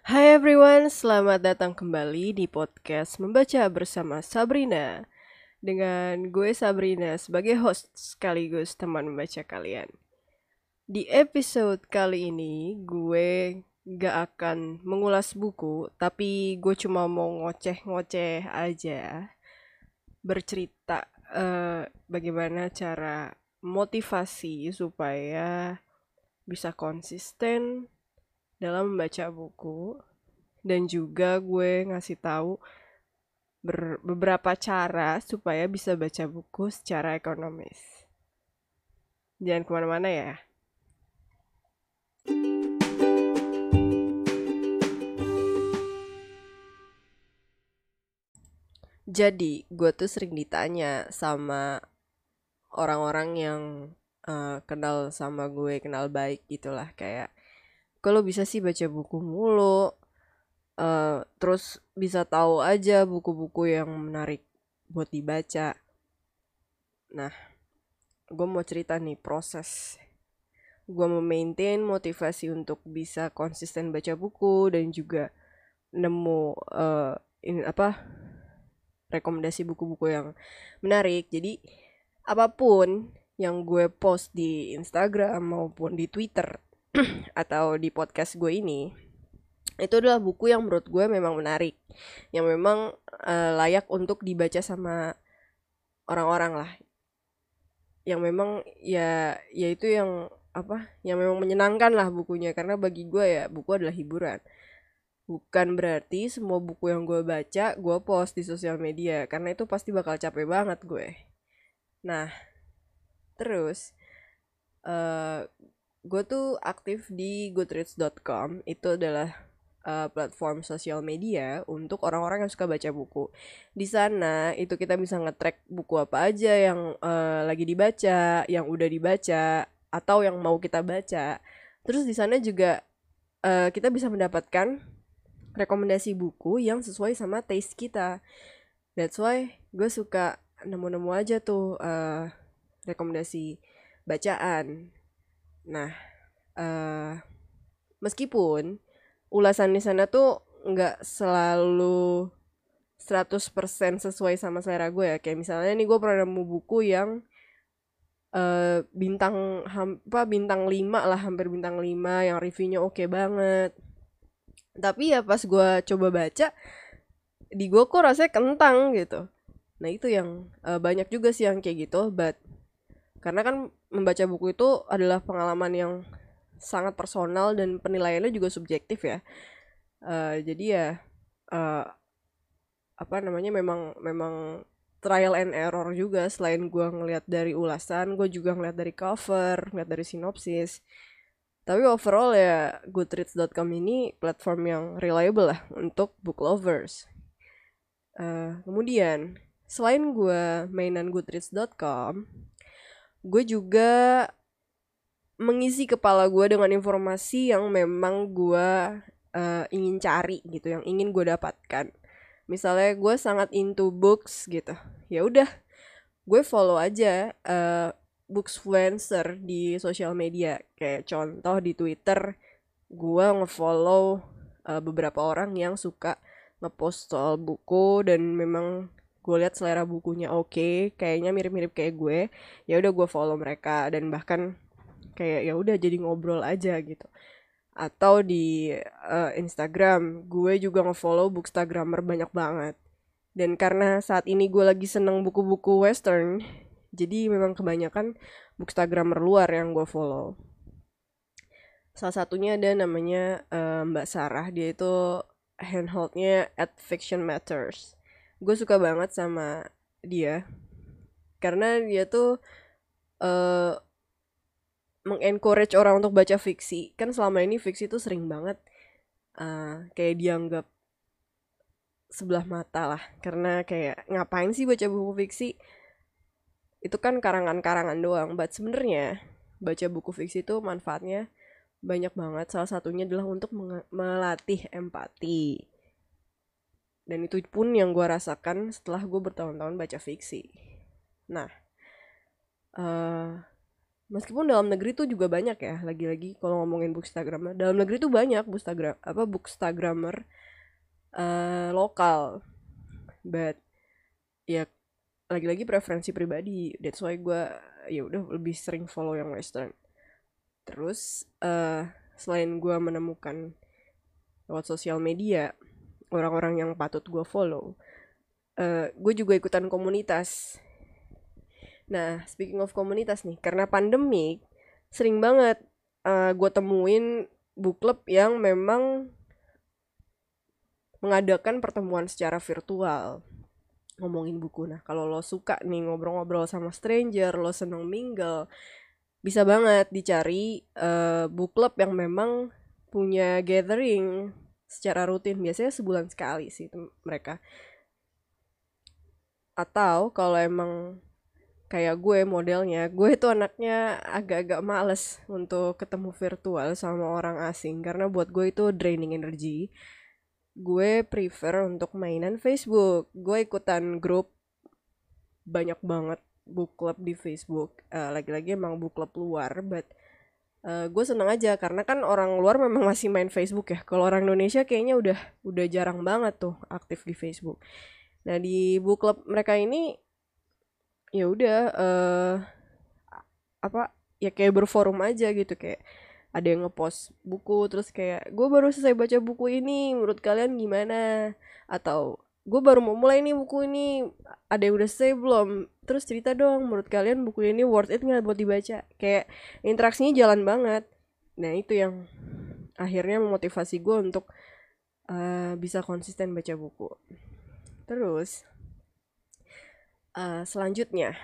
Hai everyone, selamat datang kembali di podcast Membaca Bersama Sabrina. Dengan gue Sabrina sebagai host sekaligus teman membaca kalian. Di episode kali ini gue gak akan mengulas buku Tapi gue cuma mau ngoceh-ngoceh aja. Bercerita uh, bagaimana cara motivasi supaya bisa konsisten dalam membaca buku dan juga gue ngasih tahu beberapa cara supaya bisa baca buku secara ekonomis. Jangan ke mana-mana ya. Jadi, gue tuh sering ditanya sama orang-orang yang uh, kenal sama gue, kenal baik gitulah. Kayak, kalau bisa sih baca buku mulu? Uh, terus bisa tahu aja buku-buku yang menarik buat dibaca. Nah gue mau cerita nih proses. Gue memaintain motivasi untuk bisa konsisten baca buku dan juga nemu uh, ini apa rekomendasi buku-buku yang menarik. Jadi apa pun yang gue post di Instagram maupun di Twitter atau di podcast gue ini itu adalah buku yang menurut gue memang menarik yang memang uh, layak untuk dibaca sama orang-orang lah. Yang memang ya ya itu yang apa yang memang menyenangkan lah bukunya. Karena bagi gue ya buku adalah hiburan. Bukan berarti semua buku yang gue baca gue post di sosial media. Karena itu pasti bakal capek banget gue. Nah terus uh, gue tuh aktif di goodreads.com itu adalah uh, platform sosial media untuk orang-orang yang suka baca buku. Di sana itu kita bisa nge-track buku apa aja yang uh, lagi dibaca, yang udah dibaca atau yang mau kita baca. Terus di sana juga uh, kita bisa mendapatkan rekomendasi buku yang sesuai sama taste kita. That's why gue suka nemu-nemu aja tuh uh, rekomendasi bacaan Nah, uh, meskipun ulasan di sana tuh nggak selalu 100% sesuai sama selera gue ya. Kayak misalnya nih gue pernah nemu buku yang uh, bintang apa bintang 5 lah, hampir bintang 5 yang reviewnya oke okay banget. Tapi ya pas gue coba baca di gue kok rasanya kentang gitu. Nah, itu yang uh, banyak juga sih yang kayak gitu, but karena kan membaca buku itu adalah pengalaman yang sangat personal dan penilaiannya juga subjektif ya. Uh, jadi ya uh, apa namanya memang memang trial and error juga selain gue ngeliat dari ulasan gue juga ngeliat dari cover ngeliat dari sinopsis. Tapi overall ya goodreads.com ini platform yang reliable lah untuk book lovers. Uh, kemudian selain gue mainan goodreads.com gue juga mengisi kepala gue dengan informasi yang memang gue uh, ingin cari gitu, yang ingin gue dapatkan. Misalnya gue sangat into books gitu, ya udah, gue follow aja uh, booksfluencer di sosial media. Kayak contoh di Twitter, gue ngefollow uh, beberapa orang yang suka ngepost soal buku dan memang gue lihat selera bukunya oke okay, kayaknya mirip-mirip kayak gue ya udah gue follow mereka dan bahkan kayak ya udah jadi ngobrol aja gitu. Atau di uh, Instagram gue juga ngefollow bookstagrammer banyak banget. Dan karena saat ini gue lagi seneng buku-buku western jadi memang kebanyakan bookstagrammer luar yang gue follow. Salah satunya ada namanya uh, Mbak Sarah dia itu handholdnya at Fiction Matters gue suka banget sama dia. Karena dia tuh uh, mengencourage orang untuk baca fiksi. Kan selama ini fiksi tuh sering banget uh, kayak dianggap sebelah mata lah. Karena kayak ngapain sih baca buku fiksi? Itu kan karangan-karangan doang. But sebenarnya baca buku fiksi itu manfaatnya banyak banget. Salah satunya adalah untuk melatih empati dan itu pun yang gue rasakan setelah gue bertahun-tahun baca fiksi. Nah uh, meskipun dalam negeri tuh juga banyak ya lagi-lagi kalau ngomongin bookstagrammer dalam negeri tuh banyak bookstagram apa bookstagrammer uh, lokal. But ya lagi-lagi preferensi pribadi. That's why gue ya udah lebih sering follow yang western. Terus uh, selain gue menemukan lewat sosial media orang-orang yang patut gue follow. Uh, gue juga ikutan komunitas. Nah, speaking of komunitas nih, karena pandemik, sering banget uh, eh, gue temuin book club yang memang mengadakan pertemuan secara virtual. Ngomongin buku. Nah, kalau lo suka nih ngobrol-ngobrol sama stranger, lo seneng mingle, bisa banget dicari uh, book club yang memang punya gathering secara rutin. Biasanya sebulan sekali sih mereka. Atau kalau emang kayak gue modelnya gue itu anaknya agak-agak males untuk ketemu virtual sama orang asing karena buat gue itu draining energy gue prefer untuk mainan Facebook gue ikutan grup banyak banget book club di Facebook uh, lagi-lagi emang book club luar but uh, gue seneng aja karena kan orang luar memang masih main Facebook ya. Kalau orang Indonesia kayaknya udah udah jarang banget tuh aktif di Facebook. Nah di book club mereka ini ya udah uh, apa ya kayak berforum aja gitu. Kayak ada yang ngepost buku terus kayak gue baru selesai baca buku ini menurut kalian gimana? Atau gue baru mau mulai nih buku ini. Ada yang udah selesai belum? Terus cerita dong menurut kalian buku ini worth it nggak buat dibaca? Kayak interaksinya jalan banget. Nah itu yang akhirnya memotivasi gue untuk uh, bisa konsisten baca buku. Terus uh, selanjutnya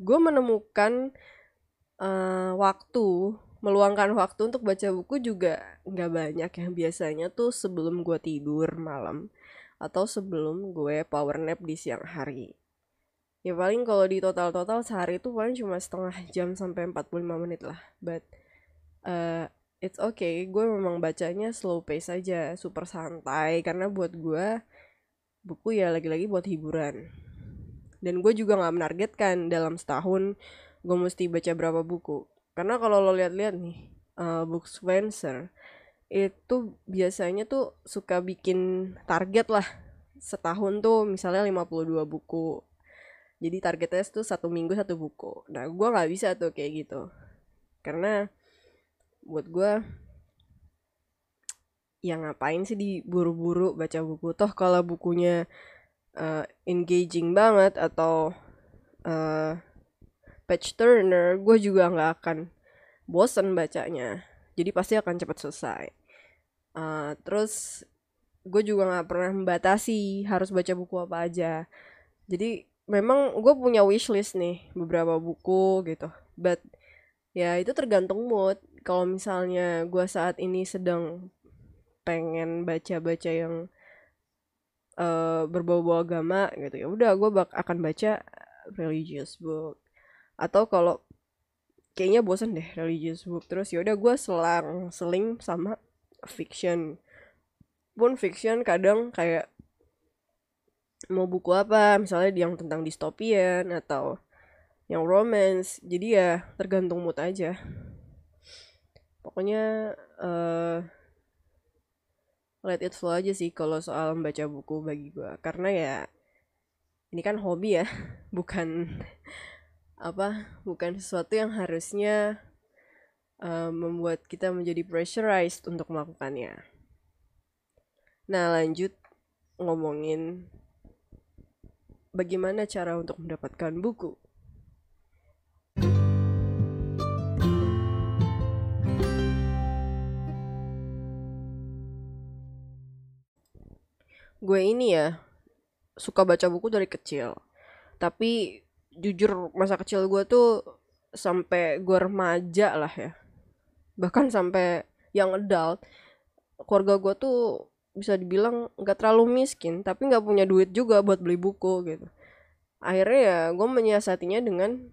gue menemukan uh, waktu meluangkan waktu untuk baca buku juga nggak banyak yang biasanya tuh sebelum gue tidur malam atau sebelum gue power nap di siang hari. Ya paling kalau di total-total sehari itu paling cuma setengah jam sampai 45 menit lah. But uh, it's okay. Gue memang bacanya slow pace aja super santai. Karena buat gue buku ya lagi-lagi buat hiburan. Dan gue juga nggak menargetkan dalam setahun gue mesti baca berapa buku. Karena kalau lo lihat-lihat nih uh, book Spencer itu biasanya tuh suka bikin target lah setahun tuh misalnya 52 buku. Jadi targetnya tuh satu minggu satu buku. Nah gue nggak bisa tuh kayak gitu. Karena buat gue ya ngapain sih diburu-buru baca buku? Toh kalau bukunya uh, engaging banget atau uh, page turner gue juga nggak akan bosen bacanya. Jadi pasti akan cepat selesai uh, terus gue juga nggak pernah membatasi harus baca buku apa aja. Jadi memang gue punya wishlist nih beberapa buku gitu. But ya itu tergantung mood. Kalau misalnya gue saat ini sedang pengen baca-baca yang uh, berbau-bau agama gitu ya udah gue bak akan baca religious book. Atau kalau kayaknya bosan deh religious book. Terus ya udah gue selang seling sama fiction. Pun fiction kadang kayak mau buku apa misalnya yang tentang distopian atau yang romance. Jadi ya tergantung mood aja. Pokoknya uh, let it flow aja sih kalau soal membaca buku bagi gue karena ya ini kan hobi ya. Bukan apa bukan sesuatu yang harusnya uh, membuat kita menjadi pressurized untuk melakukannya. Nah lanjut ngomongin bagaimana cara untuk mendapatkan buku. Gue ini ya suka baca buku dari kecil. Tapi jujur masa kecil gue tuh sampai gue remaja lah ya bahkan sampai yang adult keluarga gue tuh bisa dibilang nggak terlalu miskin tapi nggak punya duit juga buat beli buku gitu. Akhirnya ya gue menyiasatinya dengan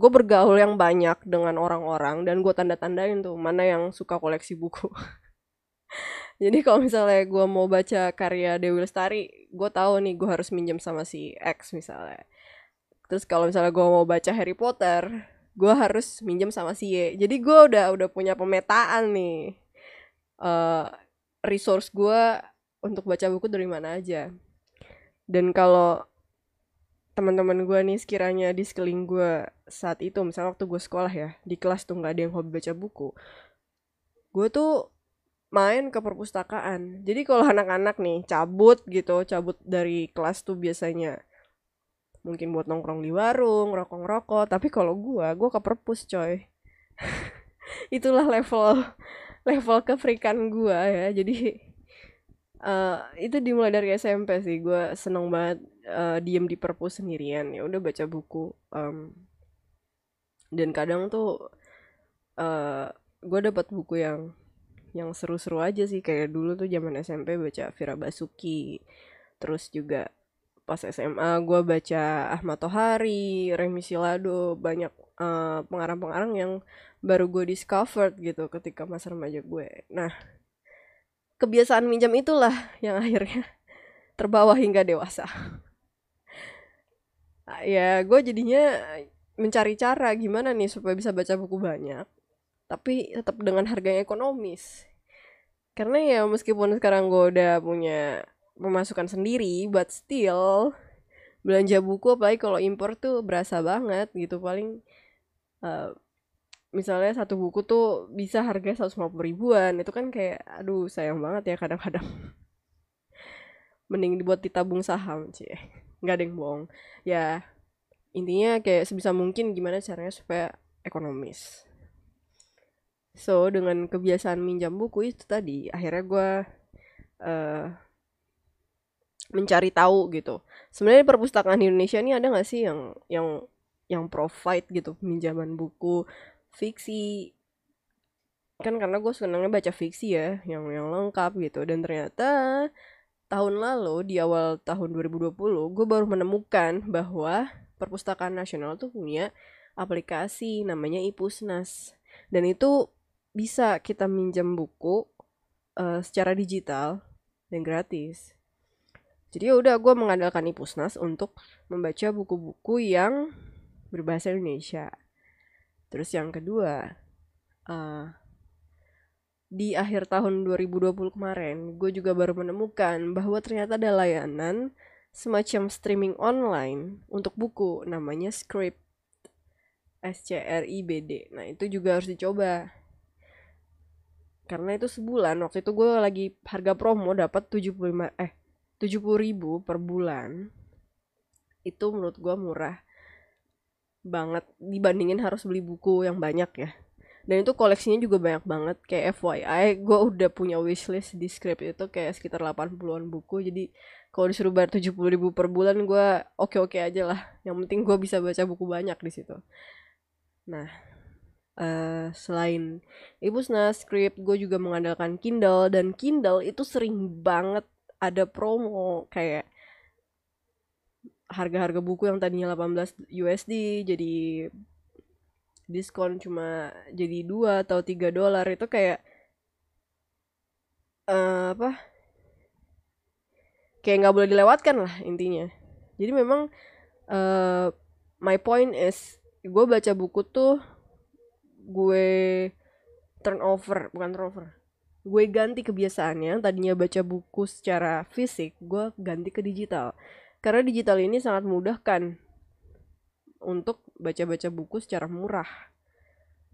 gue bergaul yang banyak dengan orang-orang dan gue tanda-tandain tuh mana yang suka koleksi buku. Jadi kalau misalnya gue mau baca karya Dewi Lestari gue tahu nih gue harus minjem sama si X misalnya. Terus kalau misalnya gue mau baca Harry Potter gue harus minjem sama si Y. Jadi gue udah udah punya pemetaan nih. Uh, resource gue untuk baca buku dari mana aja. Dan kalau teman-teman gue nih sekiranya di sekeliling gue saat itu misalnya waktu gue sekolah ya di kelas tuh nggak ada yang hobi baca buku gue tuh main ke perpustakaan. Jadi kalau anak-anak nih cabut gitu cabut dari kelas tuh biasanya mungkin buat nongkrong di warung rokok-rokok tapi kalau gue gue ke perpus coy. Itulah level level kefrikan gue ya. Jadi uh, itu dimulai dari SMP sih. Gue seneng banget uh, diem di perpus sendirian. Ya udah baca buku um, dan kadang tuh uh, gue dapat buku yang yang seru-seru aja sih. Kayak dulu tuh zaman SMP baca Vira Basuki terus juga pas SMA gue baca Ahmad Tohari, Remi Silado banyak uh, pengarang-pengarang yang baru gue discovered gitu ketika masa remaja gue. Nah kebiasaan minjam itulah yang akhirnya terbawa hingga dewasa. Ya gue jadinya mencari cara gimana nih supaya bisa baca buku banyak tapi tetap dengan harga yang ekonomis. Karena ya meskipun sekarang gue udah punya pemasukan sendiri but still belanja buku apalagi kalau impor tuh berasa banget gitu. Paling uh, misalnya satu buku tuh bisa harga 150 ribuan itu kan kayak aduh sayang banget ya kadang-kadang. Mending dibuat ditabung saham sih nggak ada yang bohong. Ya intinya kayak sebisa mungkin gimana caranya supaya ekonomis. So dengan kebiasaan minjam buku itu tadi. Akhirnya gue uh, mencari tahu gitu. Sebenarnya perpustakaan Indonesia ini ada nggak sih yang yang yang provide gitu pinjaman buku fiksi? Kan karena gue senangnya baca fiksi ya yang yang lengkap gitu. Dan ternyata tahun lalu di awal tahun 2020 gue baru menemukan bahwa perpustakaan nasional tuh punya aplikasi namanya Ipusnas. Dan itu bisa kita minjem buku uh, secara digital dan gratis. Jadi ya udah gue mengandalkan Ipusnas untuk membaca buku-buku yang berbahasa Indonesia. Terus yang kedua, uh, di akhir tahun 2020 kemarin, gue juga baru menemukan bahwa ternyata ada layanan semacam streaming online untuk buku namanya Script. S C R I B D. Nah, itu juga harus dicoba karena itu sebulan waktu itu gue lagi harga promo dapat 75 eh 70 ribu per bulan itu menurut gue murah banget dibandingin harus beli buku yang banyak ya. Dan itu koleksinya juga banyak banget kayak FYI gue udah punya wishlist di script itu kayak sekitar 80-an buku. Jadi kalau disuruh bayar 70 ribu per bulan gue oke-oke aja lah. Yang penting gue bisa baca buku banyak di situ. Nah uh, selain Ibusnas script gue juga mengandalkan Kindle. Dan Kindle itu sering banget ada promo kayak harga-harga buku yang tadinya 18 USD jadi diskon cuma jadi dua atau tiga dolar. Itu kayak uh, apa kayak nggak boleh dilewatkan lah intinya. Jadi memang uh, my point is gue baca buku tuh gue turnover bukan turnover gue ganti kebiasaannya tadinya baca buku secara fisik gue ganti ke digital. Karena digital ini sangat memudahkan untuk baca-baca buku secara murah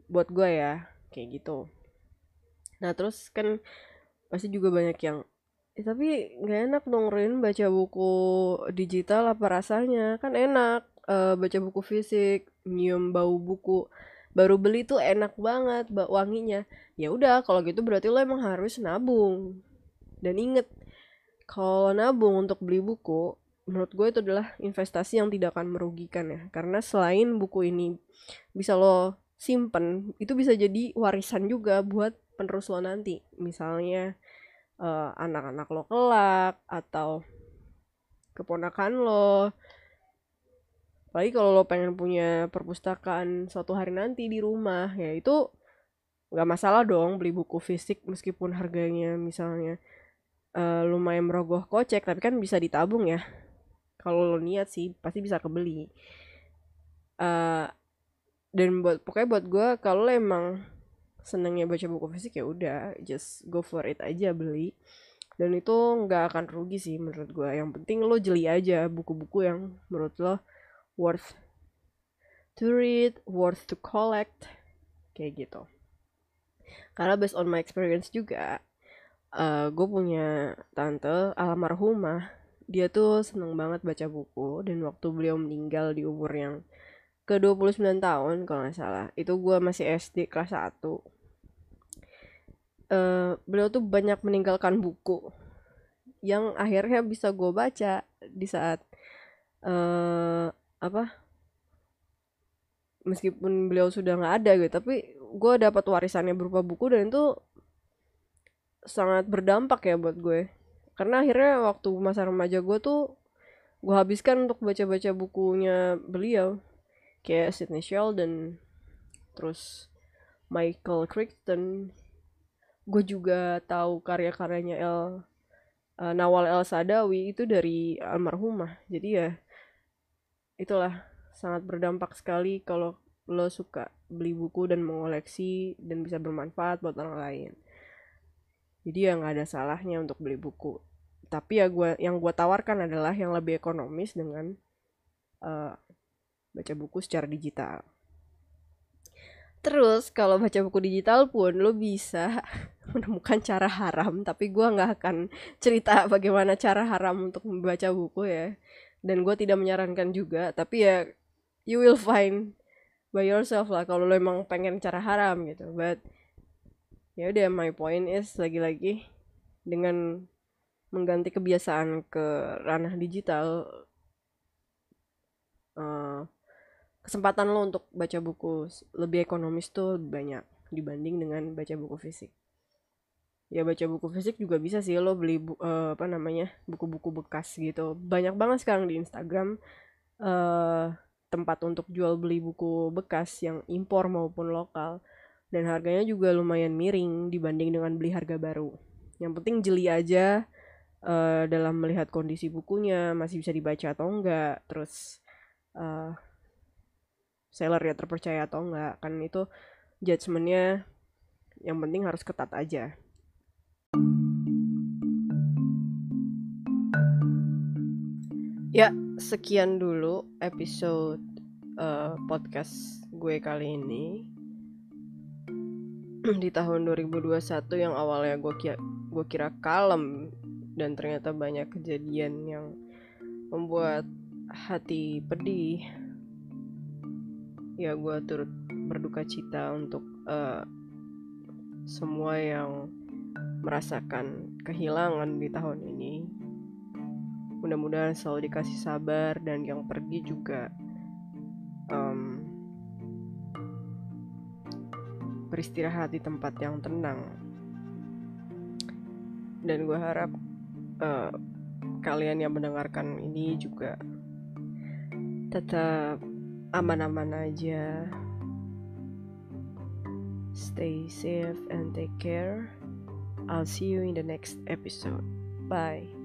buat gue ya kayak gitu. Nah terus kan pasti juga banyak yang eh, tapi nggak enak dong Rin baca buku digital apa rasanya? Kan enak uh, baca buku fisik nyium bau buku baru beli tuh enak banget bak wanginya. Ya udah kalau gitu berarti lo emang harus nabung. Dan inget kalau nabung untuk beli buku menurut gue itu adalah investasi yang tidak akan merugikan ya. Karena selain buku ini bisa lo simpen itu bisa jadi warisan juga buat penerus lo nanti. Misalnya uh, anak-anak lo kelak atau keponakan lo apalagi kalau lo pengen punya perpustakaan suatu hari nanti di rumah ya itu nggak masalah dong beli buku fisik meskipun harganya misalnya uh, lumayan merogoh kocek tapi kan bisa ditabung ya. Kalau lo niat sih pasti bisa kebeli. Uh, dan buat pokoknya buat gue kalau emang senengnya baca buku fisik ya udah just go for it aja beli. Dan itu nggak akan rugi sih menurut gue yang penting lo jeli aja buku-buku yang menurut lo worth to read worth to collect kayak gitu. Karena based on my experience juga uh, gue punya tante almarhumah dia tuh seneng banget baca buku dan waktu beliau meninggal di umur yang ke 29 tahun kalau nggak salah itu gue masih SD kelas 1 uh, beliau tuh banyak meninggalkan buku yang akhirnya bisa gue baca di saat uh, apa meskipun beliau sudah nggak ada gitu tapi gue dapat warisannya berupa buku dan itu sangat berdampak ya buat gue. Karena akhirnya waktu masa remaja gue tuh gue habiskan untuk baca-baca bukunya beliau. Kayak Sidney Sheldon terus Michael Crichton. Gue juga tahu karya-karyanya El uh, Nawal El Sadawi itu dari almarhumah. Jadi ya itulah sangat berdampak sekali kalau lo suka beli buku dan mengoleksi dan bisa bermanfaat buat orang lain. Jadi ya nggak ada salahnya untuk beli buku. Tapi ya gue yang gue tawarkan adalah yang lebih ekonomis dengan uh, baca buku secara digital. Terus kalau baca buku digital pun lo bisa menemukan cara haram, tapi gue nggak akan cerita bagaimana cara haram untuk membaca buku ya. Dan gue tidak menyarankan juga, tapi ya you will find by yourself lah kalau lo emang pengen cara haram gitu. But ya udah my point is lagi-lagi dengan mengganti kebiasaan ke ranah digital uh, kesempatan lo untuk baca buku lebih ekonomis tuh lebih banyak dibanding dengan baca buku fisik ya baca buku fisik juga bisa sih lo beli bu, uh, apa namanya buku-buku bekas gitu. Banyak banget sekarang di Instagram uh, tempat untuk jual beli buku bekas yang impor maupun lokal. Dan harganya juga lumayan miring dibanding dengan beli harga baru. Yang penting jeli aja uh, dalam melihat kondisi bukunya masih bisa dibaca atau enggak terus uh, seller ya terpercaya atau enggak. Kan itu judgementnya yang penting harus ketat aja ya sekian dulu episode uh, podcast gue kali ini. Di tahun 2021 yang awalnya gue kira gue kira kalem dan ternyata banyak kejadian yang membuat hati pedih ya gue turut berduka cita untuk uh, semua yang merasakan kehilangan di tahun ini mudah-mudahan selalu dikasih sabar dan yang pergi juga um, beristirahat di tempat yang tenang. Dan gue harap uh, kalian yang mendengarkan ini juga tetap aman-aman aja. Stay safe and take care. I'll see you in the next episode. Bye